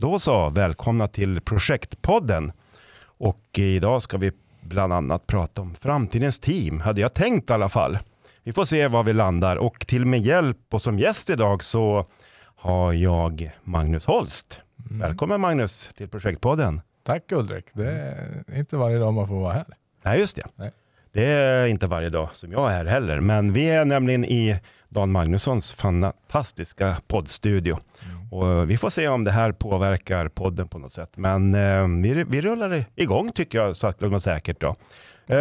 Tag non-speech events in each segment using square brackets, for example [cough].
Då så, välkomna till Projektpodden. Och idag ska vi bland annat prata om framtidens team, hade jag tänkt i alla fall. Vi får se var vi landar och till med hjälp och som gäst idag så har jag Magnus Holst. Mm. Välkommen Magnus till Projektpodden. Tack Ulrik, det är inte varje dag man får vara här. Nej, just det. Nej. Det är inte varje dag som jag är här heller, men vi är nämligen i Dan Magnussons fantastiska poddstudio. Mm. Och vi får se om det här påverkar podden på något sätt. Men eh, vi, vi rullar igång tycker jag, sakta men säkert. Då. Eh,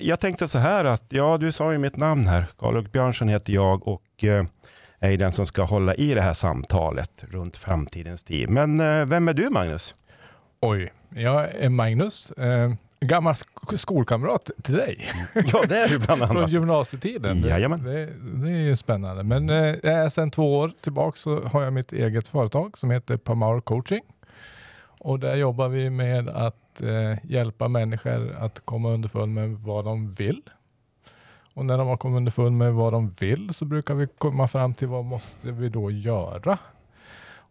jag tänkte så här att, ja du sa ju mitt namn här, karl Björnsson heter jag och eh, är den som ska hålla i det här samtalet runt framtidens team. Men eh, vem är du Magnus? Oj, jag är Magnus. Gammal skolkamrat till dig. Ja, det är du bland [laughs] annat. Från gymnasietiden. Jajamän. Det, det, är ju spännande. Men eh, sedan två år tillbaka så har jag mitt eget företag som heter Pamar Coaching. Och där jobbar vi med att eh, hjälpa människor att komma underfund med vad de vill. Och när de har kommit underfund med vad de vill så brukar vi komma fram till vad måste vi då göra?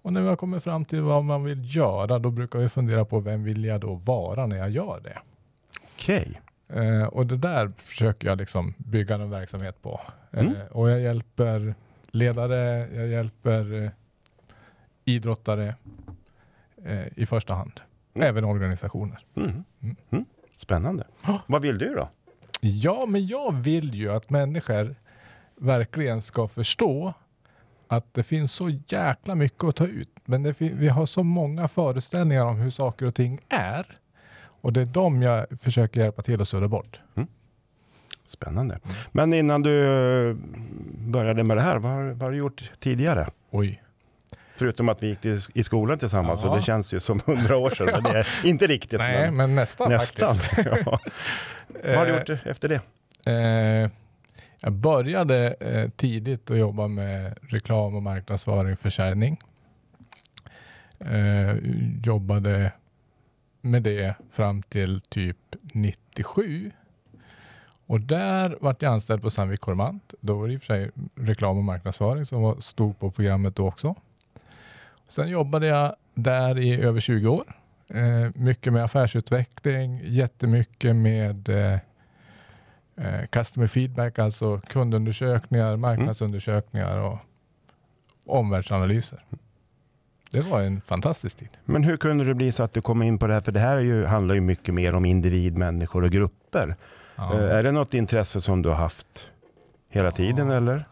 Och när vi har kommit fram till vad man vill göra, då brukar vi fundera på vem vill jag då vara när jag gör det? Okej. Okay. Eh, och det där försöker jag liksom bygga en verksamhet på. Eh, mm. och jag hjälper ledare, jag hjälper eh, idrottare i första hand. Mm. Även organisationer. Mm. mm. mm. Spännande. Oh. Vad vill du då? Ja, men jag vill ju att människor verkligen ska förstå att det finns så jäkla mycket att ta ut. Men vi har så många föreställningar om hur saker och ting är. Och det är de jag försöker hjälpa till att sudda bort. Mm. Spännande. Men innan du eh, började med det här, vad har, vad har du gjort tidigare? Oj. Förutom att vi gick i skolan tillsammans, ja. så det känns ju som hundra år sedan. Men det är [laughs] inte riktigt. Nej, men, men nästan, nästan faktiskt. [laughs] ja. Vad har du gjort efter det? Eh, jag började eh, tidigt att jobba med reklam och marknadsföring och försäljning. Eh, jobbade med det fram till typ 97. Och där vart jag anställd på Sandvik Cormant. Då var det i och för sig reklam och marknadsföring som var, stod på programmet då också. Sen jobbade jag där i över 20 år. Eh, mycket med affärsutveckling, jättemycket med eh, eh, customer feedback, alltså kundundersökningar, marknadsundersökningar och omvärldsanalyser. Det var en fantastisk tid. Men hur kunde det bli så att du kom in på det här? För det här ju, handlar ju mycket mer om individ, människor och grupper. Ja. Uh, är det något intresse som du har haft hela tiden ja. eller?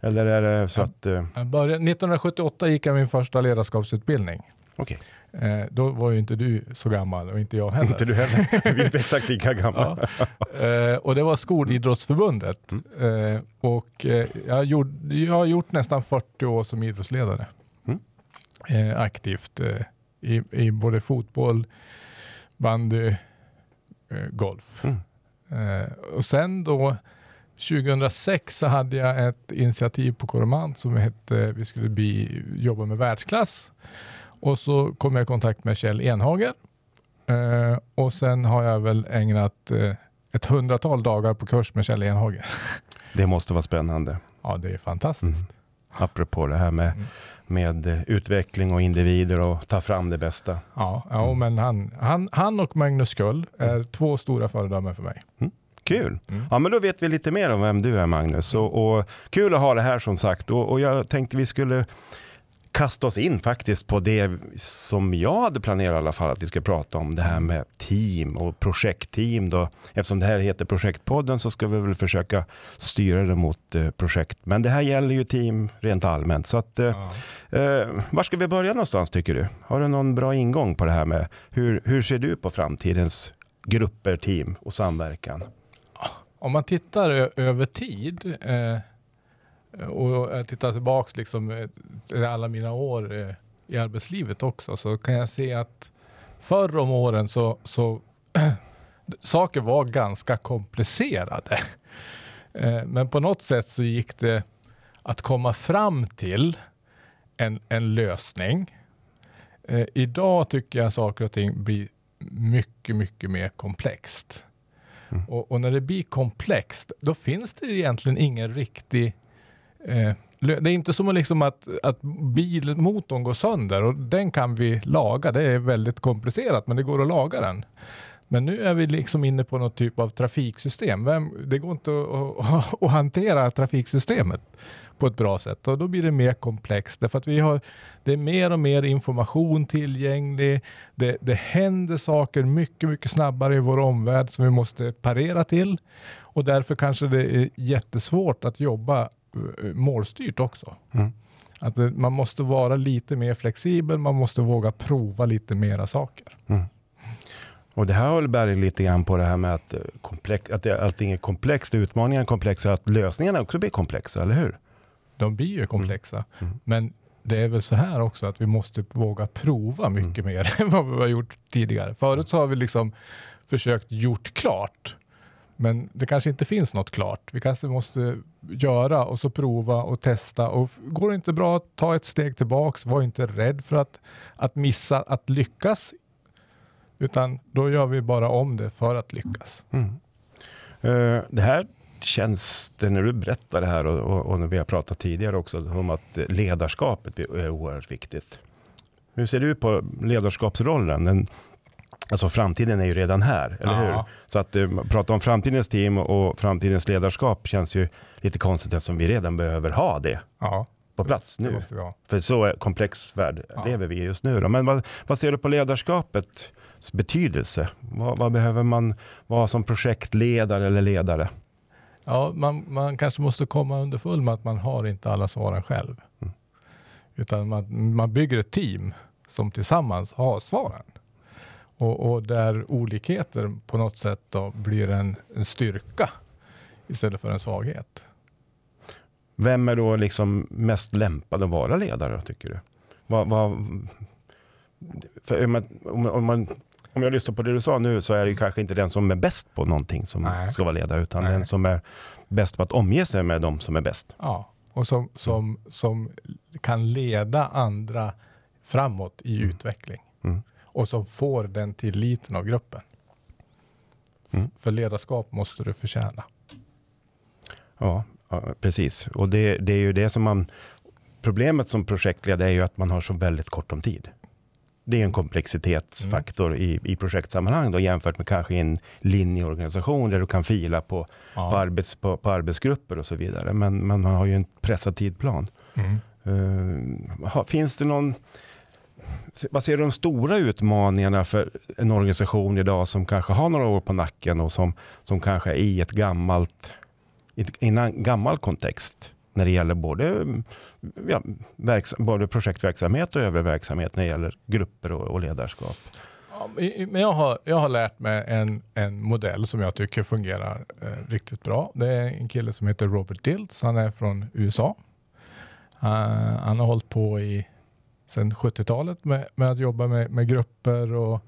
Eller är det så att... Uh... Jag började, 1978 gick jag min första ledarskapsutbildning. Okay. Eh, då var ju inte du så gammal och inte jag heller. Inte du heller. [laughs] Vi är exakt lika gamla. ja. eh, och det var Skolidrottsförbundet. Mm. Eh, och eh, jag, gjorde, jag har gjort nästan 40 år som idrottsledare. Eh, aktivt eh, i, i både fotboll, bandy, golf. Mm. och sen då 2006 så hade jag ett initiativ på Coromant som hette vi skulle bli, jobba med världsklass. Och så kom jag i kontakt med Kjell Enhager. Eh, och sen har jag väl ägnat eh, ett hundratal dagar på kurs med Kjell Enhager. Det måste vara spännande. Ja, det är fantastiskt. Mm. Apropå det här med, mm. med utveckling och individer och ta fram det bästa. Ja, ja mm. men han, han, han och Magnus Skull är mm. två stora föredömen för mig. Mm. Kul! Mm. Ja, men då vet vi lite mer om vem du är Magnus. Och, och kul att ha det här som sagt. Och, och jag tänkte vi skulle kasta oss in faktiskt på det som jag hade planerat i alla fall att vi ska prata om. Det här med team och projektteam. Då. Eftersom det här heter Projektpodden så ska vi väl försöka styra det mot eh, projekt. Men det här gäller ju team rent allmänt. Så att, eh, ja. eh, var ska vi börja någonstans tycker du? Har du någon bra ingång på det här med hur, hur ser du på framtidens grupper, team och samverkan? Om man tittar över tid eh, och jag tittar tillbaka liksom eh, alla mina år eh, i arbetslivet också så kan jag se att förr om åren så, så [clears throat] saker var ganska komplicerade. Eh, men på något sätt så gick det att komma fram till en, en lösning. Idag tycker jag saker och ting blir mycket, mycket mer komplext. Mm. Och, och, när det blir komplext, då finns det egentligen ingen riktig eh, det är inte som liksom att, att bilmotorn går sönder och den kan vi laga. Det är väldigt komplicerat, men det går att laga den. Men nu är vi liksom inne på något typ av trafiksystem. Vem, det går inte att, att, att, hantera trafiksystemet på ett bra sätt och då blir det mer komplext därför att vi har, det är mer och mer information tillgänglig. Det, det händer saker mycket, mycket snabbare i vår omvärld som vi måste parera till och därför kanske det är jättesvårt att jobba målstyrt också. Mm. Att man måste vara lite mer flexibel, man måste våga prova lite mera saker. Mm. Och det här håller bäring lite grann på det här med att, eh, komplex, att allting är komplext, utmaningarna är komplexa, att lösningarna också blir komplexa, eller hur? De blir ju komplexa. Mm. mm. Men det är väl så här också att vi måste våga prova mycket mm. mer [laughs] än vad vi har gjort tidigare. Förut så har vi liksom försökt gjort klart. Men det kanske inte finns något klart. Vi kanske måste göra och så prova och testa. Och går det inte bra, ta ett steg tillbaks. Var inte rädd för att, att missa att lyckas utan då gör vi bara om det för att lyckas. Mm. Uh, det här känns det när du berättar det här och, och, och, när vi har pratat tidigare också om att ledarskapet är oerhört viktigt. Hur ser du på ledarskapsrollen? Den, alltså framtiden är ju redan här, eller ja. hur? Så att uh, prata om framtidens team och framtidens ledarskap känns ju lite konstigt eftersom vi redan behöver ha det. Ja på plats nu. För så komplex värld ja. lever vi just nu. Då. Men vad, vad ser du på ledarskapet? betydelse? Vad, vad, behöver man vara som projektledare eller ledare? Ja, man, man kanske måste komma underfull med att man har inte alla svaren själv. Mm. Utan man, man bygger ett team som tillsammans har svaren. Och, och där olikheter på något sätt då blir en, en styrka istället för en svaghet. Vem är då liksom mest lämpad att vara ledare, tycker du? Vad, vad, om, om, man, om jag lyssnar på det du sa nu så är det kanske inte den som är bäst på någonting som Nej. ska vara ledare, utan Nej. den som är bäst på att omge sig med de som är bäst. Ja, och som, som, som kan leda andra framåt i mm. utveckling. Mm. Och som får den tilliten av gruppen. Mm. För ledarskap måste du förtjäna. Ja, ja precis. Och det, det är ju det som man... Problemet som projektledare är ju att man har så väldigt kort om tid. Det är en komplexitetsfaktor mm. i, i projektsammanhang då, jämfört med kanske en linjeorganisation där du kan fila på, ja. på, arbets, på, på, arbetsgrupper och så vidare. Men, men man har ju en pressad tidplan. Mm. Uh, finns det någon... Vad ser du de stora utmaningarna för en organisation idag som kanske har några år på nacken och som, som kanske är i ett gammalt, i en gammal kontext? när det gäller både, mm, ja, både projektverksamhet och övrig verksamhet när det gäller grupper och, och ledarskap. Ja, men jag, har, jag har lärt mig en, en modell som jag tycker fungerar eh, riktigt bra. Det är en kille som heter Robert Diltz. Han är från USA. Uh, han har hållit på i sedan 70-talet med, med, att jobba med, med grupper och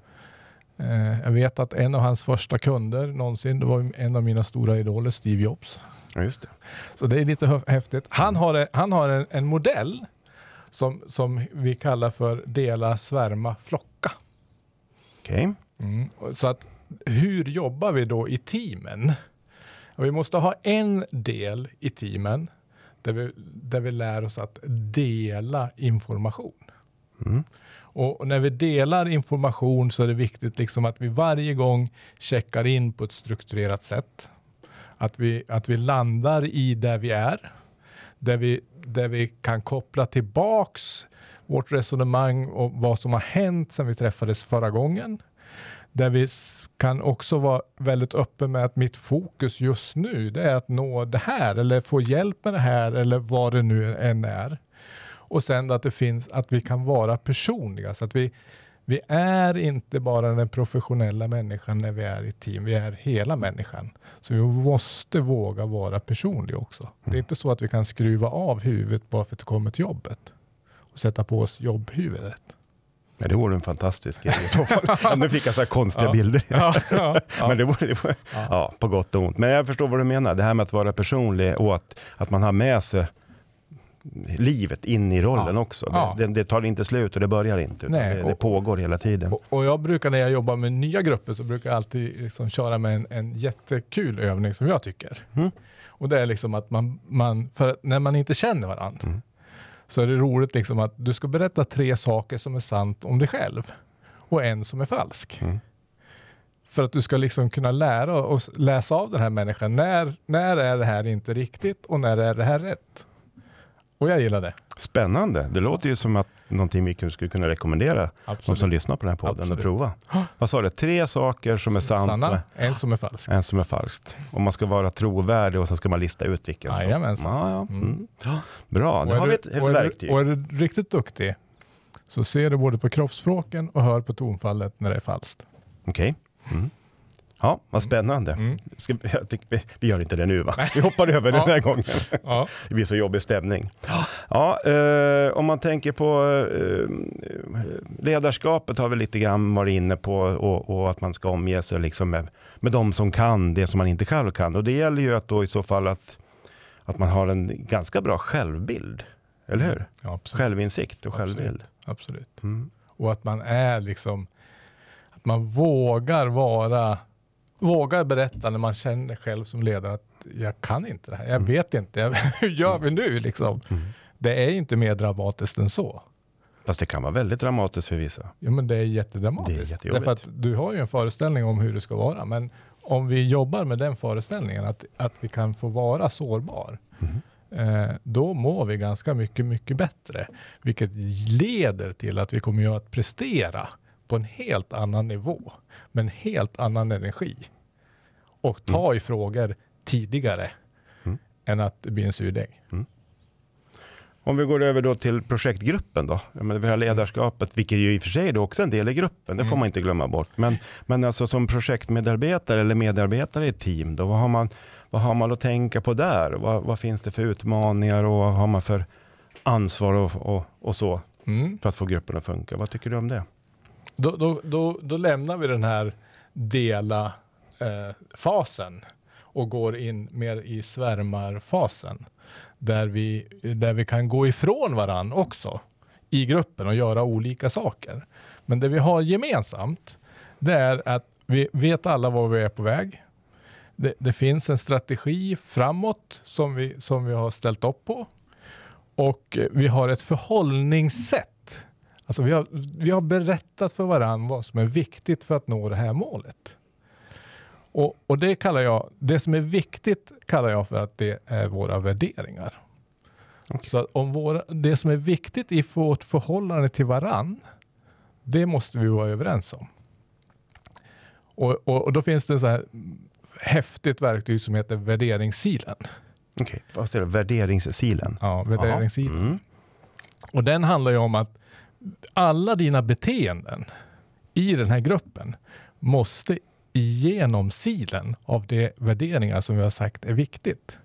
uh, jag vet att en av hans första kunder någonsin, det var en av mina stora idoler, Steve Jobs. Ja, just det. Så det är lite häftigt. Han har, han har en, en modell som, som vi kallar för dela, svärma, flocka. Okej. Okay. Mm. Så att hur jobbar vi då i teamen? Vi måste ha en del i teamen där vi, där vi lär oss att dela information. Mm. Och när vi delar information så är det viktigt liksom att vi varje gång checkar in på ett strukturerat sätt. Att vi, att vi landar i där vi är, där vi, där vi kan koppla tillbaks vårt resonemang och vad som har hänt sedan vi träffades förra gången. Där vi kan också vara väldigt öppen med att mitt fokus just nu, det är att nå det här eller få hjälp med det här eller vad det nu än är. Och sen att det finns, att vi kan vara personliga så att vi vi är inte bara den professionella människan när vi är i team, vi är hela människan. Så vi måste våga vara personliga också. Det är inte så att vi kan skruva av huvudet bara för att det kommer till jobbet och sätta på oss jobbhuvudet. Ja, det vore en fantastisk grej [laughs] i så fall. nu fick jag så här konstiga ja. bilder. Ja, ja, [laughs] Men det vore, det vore ja. på gott och ont. Men jag förstår vad du menar. Det här med att vara personlig och att, att man har med sig livet in i rollen ja. också. Ja. Det, det, tar inte slut och det börjar inte. Nej, det, det pågår hela tiden. Och, och, jag brukar när jag jobbar med nya grupper så brukar jag alltid liksom köra med en, en jättekul övning som jag tycker. Mm. Och det är liksom att man, man för när man inte känner varandra, Mm. så är det roligt liksom att du ska berätta tre saker som är sant om dig själv och en som är falsk. Mm. För att du ska liksom kunna lära och läsa av den här människan. När, när är det här inte riktigt och när är det här rätt? Och jag gillar det. Spännande. Det låter ju som att någonting vi skulle kunna rekommendera de som lyssnar på den här podden Absolut. att prova. [gasps] Vad sa du? Tre saker som är sant Sanna, och en som är falsk. en som är falskt. Och man ska vara trovärdig och så ska man lista ut vilken som... Jajamensan. Ja, ja. Mm. Bra, Och är har vi ett, ett och är du- verktyg. Och är du riktigt duktig så ser du både på kroppsspråken och hör på tonfallet när det är falskt. Okej. Mm. Ja, vad spännande. Mm. Ska, tycker, vi, vi gör inte det nu va? Vi hoppar över den Ja. här gången. Ja. Det blir så jobbig stämning. Ja, eh, om man tänker på eh, ledarskapet har vi lite grann varit inne på och, och att man ska omge sig liksom med, med de som kan det som man inte själv kan. Och det gäller ju att då i så fall att, att man har en ganska bra självbild. Eller hur? Ja, absolut. Självinsikt och självbild. absolut. Mm. Och att man är liksom, att man vågar vara, vågar berätta när man känner själv som ledare att jag kan inte det här, jag Mm. vet inte, jag, [laughs] hur gör vi nu liksom? Mm. Det är inte mer dramatiskt än så. Fast det kan vara väldigt dramatiskt för vissa. Ja, men det är jättedramatiskt. Det är. Därför att du har ju en föreställning om hur det ska vara, men om vi jobbar med den föreställningen, att, att vi kan få vara sårbar, Mm. eh, då mår vi ganska mycket, mycket bättre. Vilket leder till att vi kommer att prestera på en helt annan nivå, med en helt annan energi. Och ta i frågor tidigare Mm. än att det blir en surdeg. Om vi går över då till projektgruppen då. Menar, vi har ledarskapet, vilket ju i och för sig är också en del i gruppen. Det får Mm. man inte glömma bort. Men, men alltså som projektmedarbetare eller medarbetare i ett team, då, vad, har man, vad har man att tänka på där? Vad, vad finns det för utmaningar och vad har man för ansvar och, och, och så Mm. för att få gruppen att funka? Vad tycker du om det? Då, då, då, då lämnar vi den här dela eh, fasen och går in mer i svärmarfasen. Där vi, där vi kan gå ifrån varann också i gruppen och göra olika saker. Men det vi har gemensamt, det är att vi vet alla var vi är på väg. Det, det finns en strategi framåt som vi, som vi har ställt upp på. Och vi har ett förhållningssätt Alltså vi, har, vi har berättat för varandra vad som är viktigt för att nå det här målet. Och, och det kallar jag, det som är viktigt kallar jag för att det är våra värderingar. Okej. Så om våra, det som är viktigt i vårt förhållande till varann, det måste vi vara överens om. Och, och, och då finns det så här häftigt verktyg som heter värderingssilen. Okej, vad står det? Värderingssilen? Ja, värderingssilen. Mm. Och den handlar ju om att alla dina beteenden i den här gruppen måste igenom silen av de värderingar som vi har sagt är viktigt.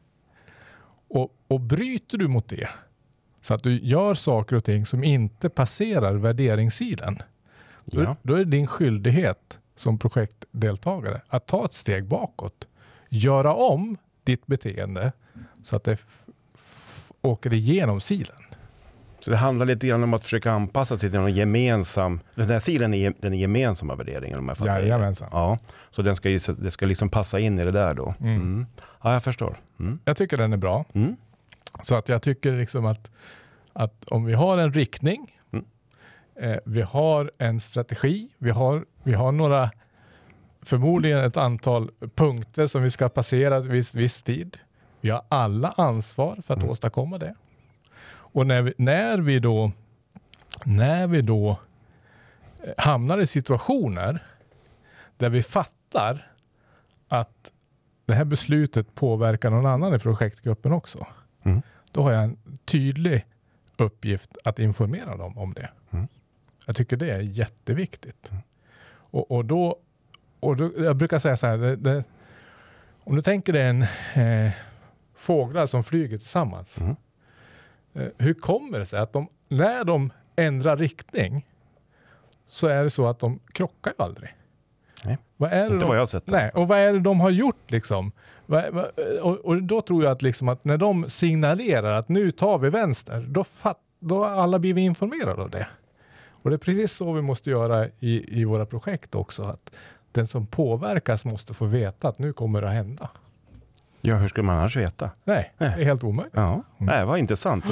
Och, och bryter du mot det, så att du gör saker och ting som inte passerar värderingssilen, då, Ja. då är det din skyldighet som projektdeltagare att ta ett steg bakåt, göra om ditt beteende så att det åker igenom silen. Så det handlar lite grann om att försöka anpassa sig till någon gemensam, den här silen är den är gemensamma värderingen om jag fattar. Jajamensan. Ja, så den ska, ju- det ska liksom passa in i det där då. Mm. Mm. Ja, jag förstår. Mm. Jag tycker den är bra. Mm. Så att jag tycker liksom att, att om vi har en riktning, Mm. eh, vi har en strategi, vi har, vi har några, förmodligen ett antal punkter som vi ska passera viss, viss tid. Vi har alla ansvar för att Mm. åstadkomma det. Och när vi, när vi då, när vi då eh, hamnar i situationer där vi fattar att det här beslutet påverkar någon annan i projektgruppen också. Mm. Då har jag en tydlig uppgift att informera dem om det. Mm. Jag tycker det är jätteviktigt. Och, och, då, och då, jag brukar säga så här, det, det, om du tänker dig en eh, fåglar som flyger tillsammans. Eh, hur kommer det sig att de, när de ändrar riktning så är det så att de krockar ju aldrig? Nej, Vad är Inte de, vad jag har sett. Nej, och vad är det de har gjort liksom? Och, och då tror jag att, liksom att när de signalerar att nu tar vi vänster, då, fatt, då har alla blivit informerade av det. Och det är precis så vi måste göra i, i våra projekt också. Att den som påverkas måste få veta att nu kommer det att hända. Ja, hur skulle man annars veta? Nej, det är helt omöjligt. Ja, mm. Nej, vad intressant.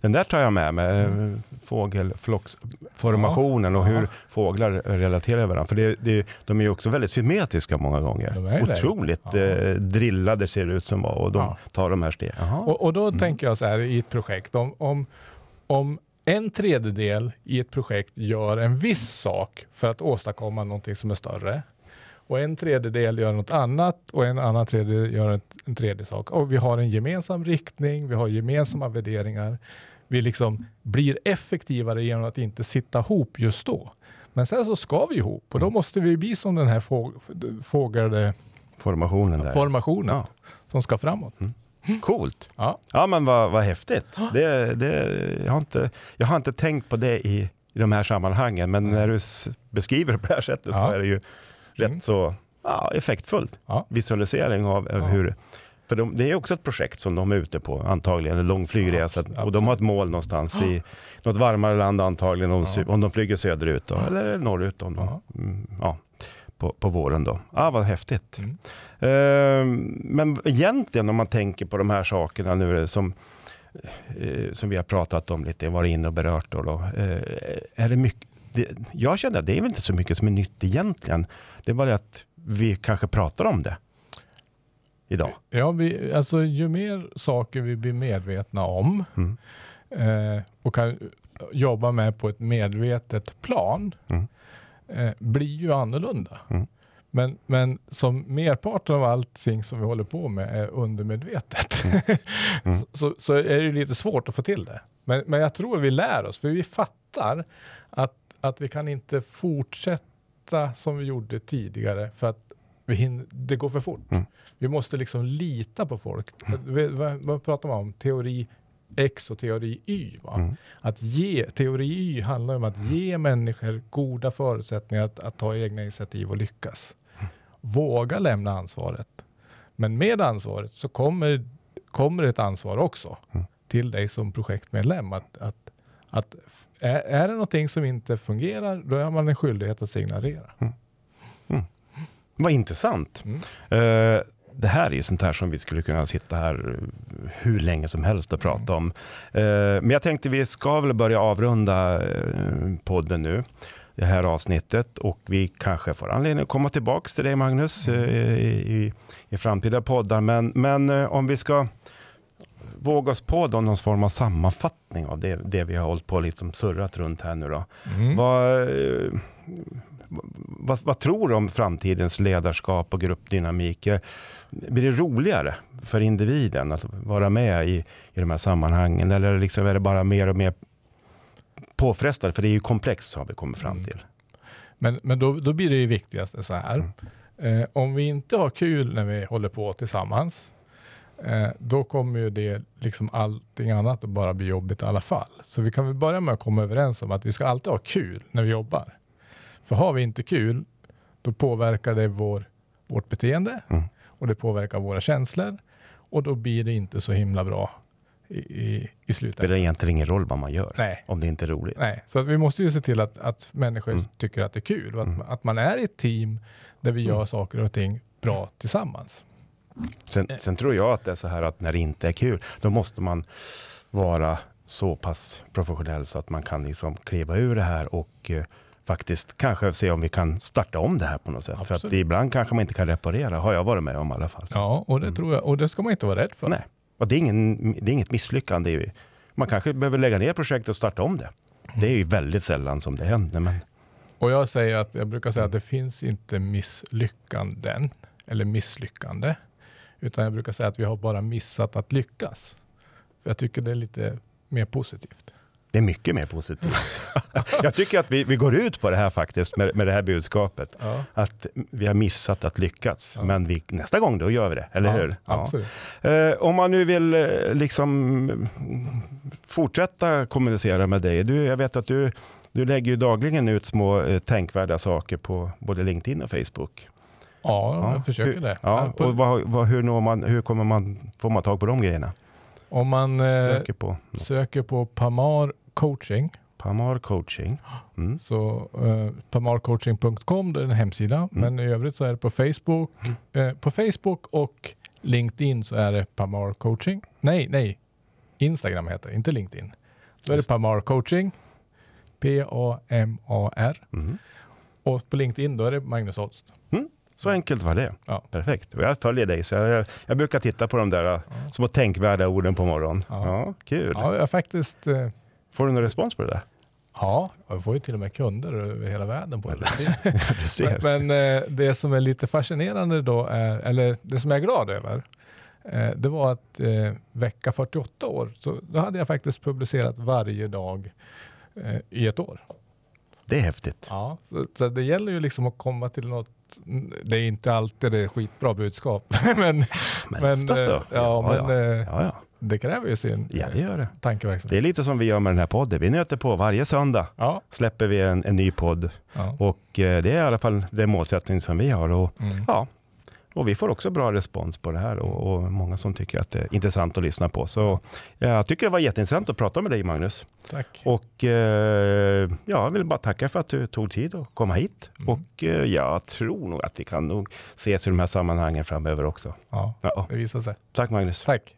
Den där tar jag med mig. Mm. Fågelflocksformationen och hur fåglar relaterar varandra. För det, det, de är ju också väldigt symmetriska många gånger. De Otroligt ja. eh, drillade ser det ut som och de ja. tar de här stegen. Och, och, då mm. tänker jag så här i ett projekt, om, om, om en tredjedel i ett projekt gör en viss sak för att åstadkomma någonting som är större och en tredjedel gör något annat och en annan tredjedel gör en, en tredje sak. Och vi har en gemensam riktning, vi har gemensamma värderingar. Vi liksom blir effektivare genom att inte sitta ihop just då. Men sen så ska vi ihop och då mm. måste vi bli som den här få, fågel... Formationen där. Formationen ja. som ska framåt. Mm. Coolt. Ja. ja, men vad, vad häftigt. Det, det, jag, har inte, jag har inte tänkt på det i, i de här sammanhangen, men mm. när du beskriver det på det här sättet ja. så är det ju rätt mm. så ja, effektfullt. Ja. Visualisering av ja. hur för de, det är också ett projekt som de är ute på, antagligen, en lång flygresa. Ja, och de har ett mål någonstans i något varmare land antagligen, om, ja. om de flyger söderut då, eller norrut om de, mm, ja, på, på våren. Då. Ah, vad häftigt. Mm. Uh, men egentligen om man tänker på de här sakerna nu som, uh, som vi har pratat om lite, varit inne och berört. Då, då uh, är det mycket, det, jag känner att det är väl inte så mycket som är nytt egentligen. Det är bara det att vi kanske pratar om det idag. Ja, vi, alltså ju mer saker vi blir medvetna om mm. eh, och kan jobba med på ett medvetet plan mm. eh, blir ju annorlunda. Mm. Men, men som merparten av allting som vi håller på med är undermedvetet mm. [laughs] Mm. så, så, är det lite svårt att få till det. Men, men jag tror vi lär oss, för vi fattar att, att vi kan inte fortsätta som vi gjorde tidigare för att hinner, det går för fort. Mm. Vi måste liksom lita på folk. Mm. Vad, vad pratar man om? Teori X och teori Y. Mm. Att ge, teori Y handlar om att ge människor goda förutsättningar att, att ta egna initiativ och lyckas. Våga lämna ansvaret. Men med ansvaret så kommer, kommer ett ansvar också mm. till dig som projektmedlem. Att, att, att är, är det någonting som inte fungerar, då har man en skyldighet att signalera. Mm. Vad intressant. Mm. Uh, det här är ju sånt här som vi skulle kunna sitta här hur länge som helst och prata om. Uh, men jag tänkte vi ska väl börja avrunda uh, podden nu det här avsnittet och vi kanske får anledning att komma tillbaks till dig Magnus mm. i, i, i, framtida poddar. Men, men om vi ska våga oss på då någon form av sammanfattning av det, det vi har hållit på liksom surrat runt här nu då. Mm. Vad, vad, vad, tror du om framtidens ledarskap och gruppdynamik? Blir det roligare för individen att vara med i, i de här sammanhangen? Eller liksom är det bara mer och mer påfrestande? För det är ju komplext har vi kommit fram mm. till. Mm. Men, men då, då blir det ju viktigaste så här. Mm. Eh, om vi inte har kul när vi håller på tillsammans, eh, då kommer ju det liksom allting annat att bara bli jobbigt i alla fall. Så vi kan väl börja med att komma överens om att vi ska alltid ha kul när vi jobbar. För har vi inte kul, då påverkar det vår, vårt beteende mm. och det påverkar våra känslor och då blir det inte så himla bra i, i, i slutet. Det spelar egentligen ingen roll vad man gör Nej. om det inte är roligt. Nej, så att vi måste ju se till att, att människor mm. tycker att det är kul och att, mm. att man är i ett team där vi gör mm. saker och ting bra tillsammans. Sen, sen, tror jag att det är så här att när det inte är kul, då måste man vara så pass professionell så att man kan liksom kliva ur det här och uh, faktiskt kanske se om vi kan starta om det här på något sätt. Absolut. För att ibland kanske man inte kan reparera, har jag varit med om i alla fall. Ja, och det mm. tror jag. Och det ska man inte vara rädd för. Nej, och det är, ingen, det är inget misslyckande. Man kanske behöver lägga ner projektet och starta om det. Det är ju väldigt sällan som det händer. Men... Och jag säger att jag brukar säga att det finns inte misslyckanden eller misslyckande, utan jag brukar säga att vi har bara missat att lyckas. För jag tycker det är lite mer positivt. Det är mycket mer positivt. [laughs] jag tycker att vi, vi går ut på det här faktiskt, med, med det här budskapet. Ja. Att vi har missat att lyckas, ja. men vi, nästa gång då gör vi det, eller ja, hur? Eh, om man nu vill eh, liksom fortsätta kommunicera med dig. Du, jag vet att du, du lägger ju dagligen ut små eh, tänkvärda saker på både LinkedIn och Facebook. Ja, jag försöker hur, det. Ja, och vad, vad, hur, når man, hur kommer man, får man tag på de grejerna? Om man eh, söker, på. söker på Pamar coaching. Pamar coaching. Mm. Så eh, pamarcoaching.com, det är en hemsida. Mm. Men i övrigt så är det på Facebook, mm. eh, på Facebook och LinkedIn så är det Pamar coaching. Nej, nej. Instagram heter det, inte LinkedIn. Så är det Pamar coaching. P-A-M-A-R. Mhm. Och på LinkedIn då är det Magnus Holst. Så enkelt var det. Ja. Perfekt. Och jag följer dig, så jag, jag brukar titta på de där uh, små tänkvärda orden på morgonen. Ja. Ja. kul. Ja, jag faktiskt eh, Får du någon respons på det där? Ja, jag får ju till och med kunder över hela världen på det. [laughs] Men, men eh, det som är lite fascinerande då, är, eller det som jag är glad över, eh, det var att eh, vecka 48 år, så då hade jag faktiskt publicerat varje dag eh, i ett år. Det är häftigt. Ja, så, så det gäller ju liksom att komma till något, det är inte alltid det är skitbra budskap, [laughs] men, Men, men, ofta så. eh, ja, men ja. eh, ja, ja. det kräver ju sin ja, det eh, gör det. tankeverksamhet. Det är lite som vi gör med den här podden. Vi nöter på varje söndag. Ja, Släpper vi en, en ny podd. ja. Och eh, det är i alla fall den målsättning som vi har. Och, Mm. ja, och vi får också bra respons på det här och, och många som tycker att det är intressant att lyssna på. Så jag tycker det var jätteintressant att prata med dig Magnus. Tack. Och eh, ja, jag vill bara tacka för att du tog tid att komma hit. Mm. Och eh, jag tror nog att vi kan nog ses i de här sammanhangen framöver också. Ja, Ja, det visar sig. tack Magnus. Tack.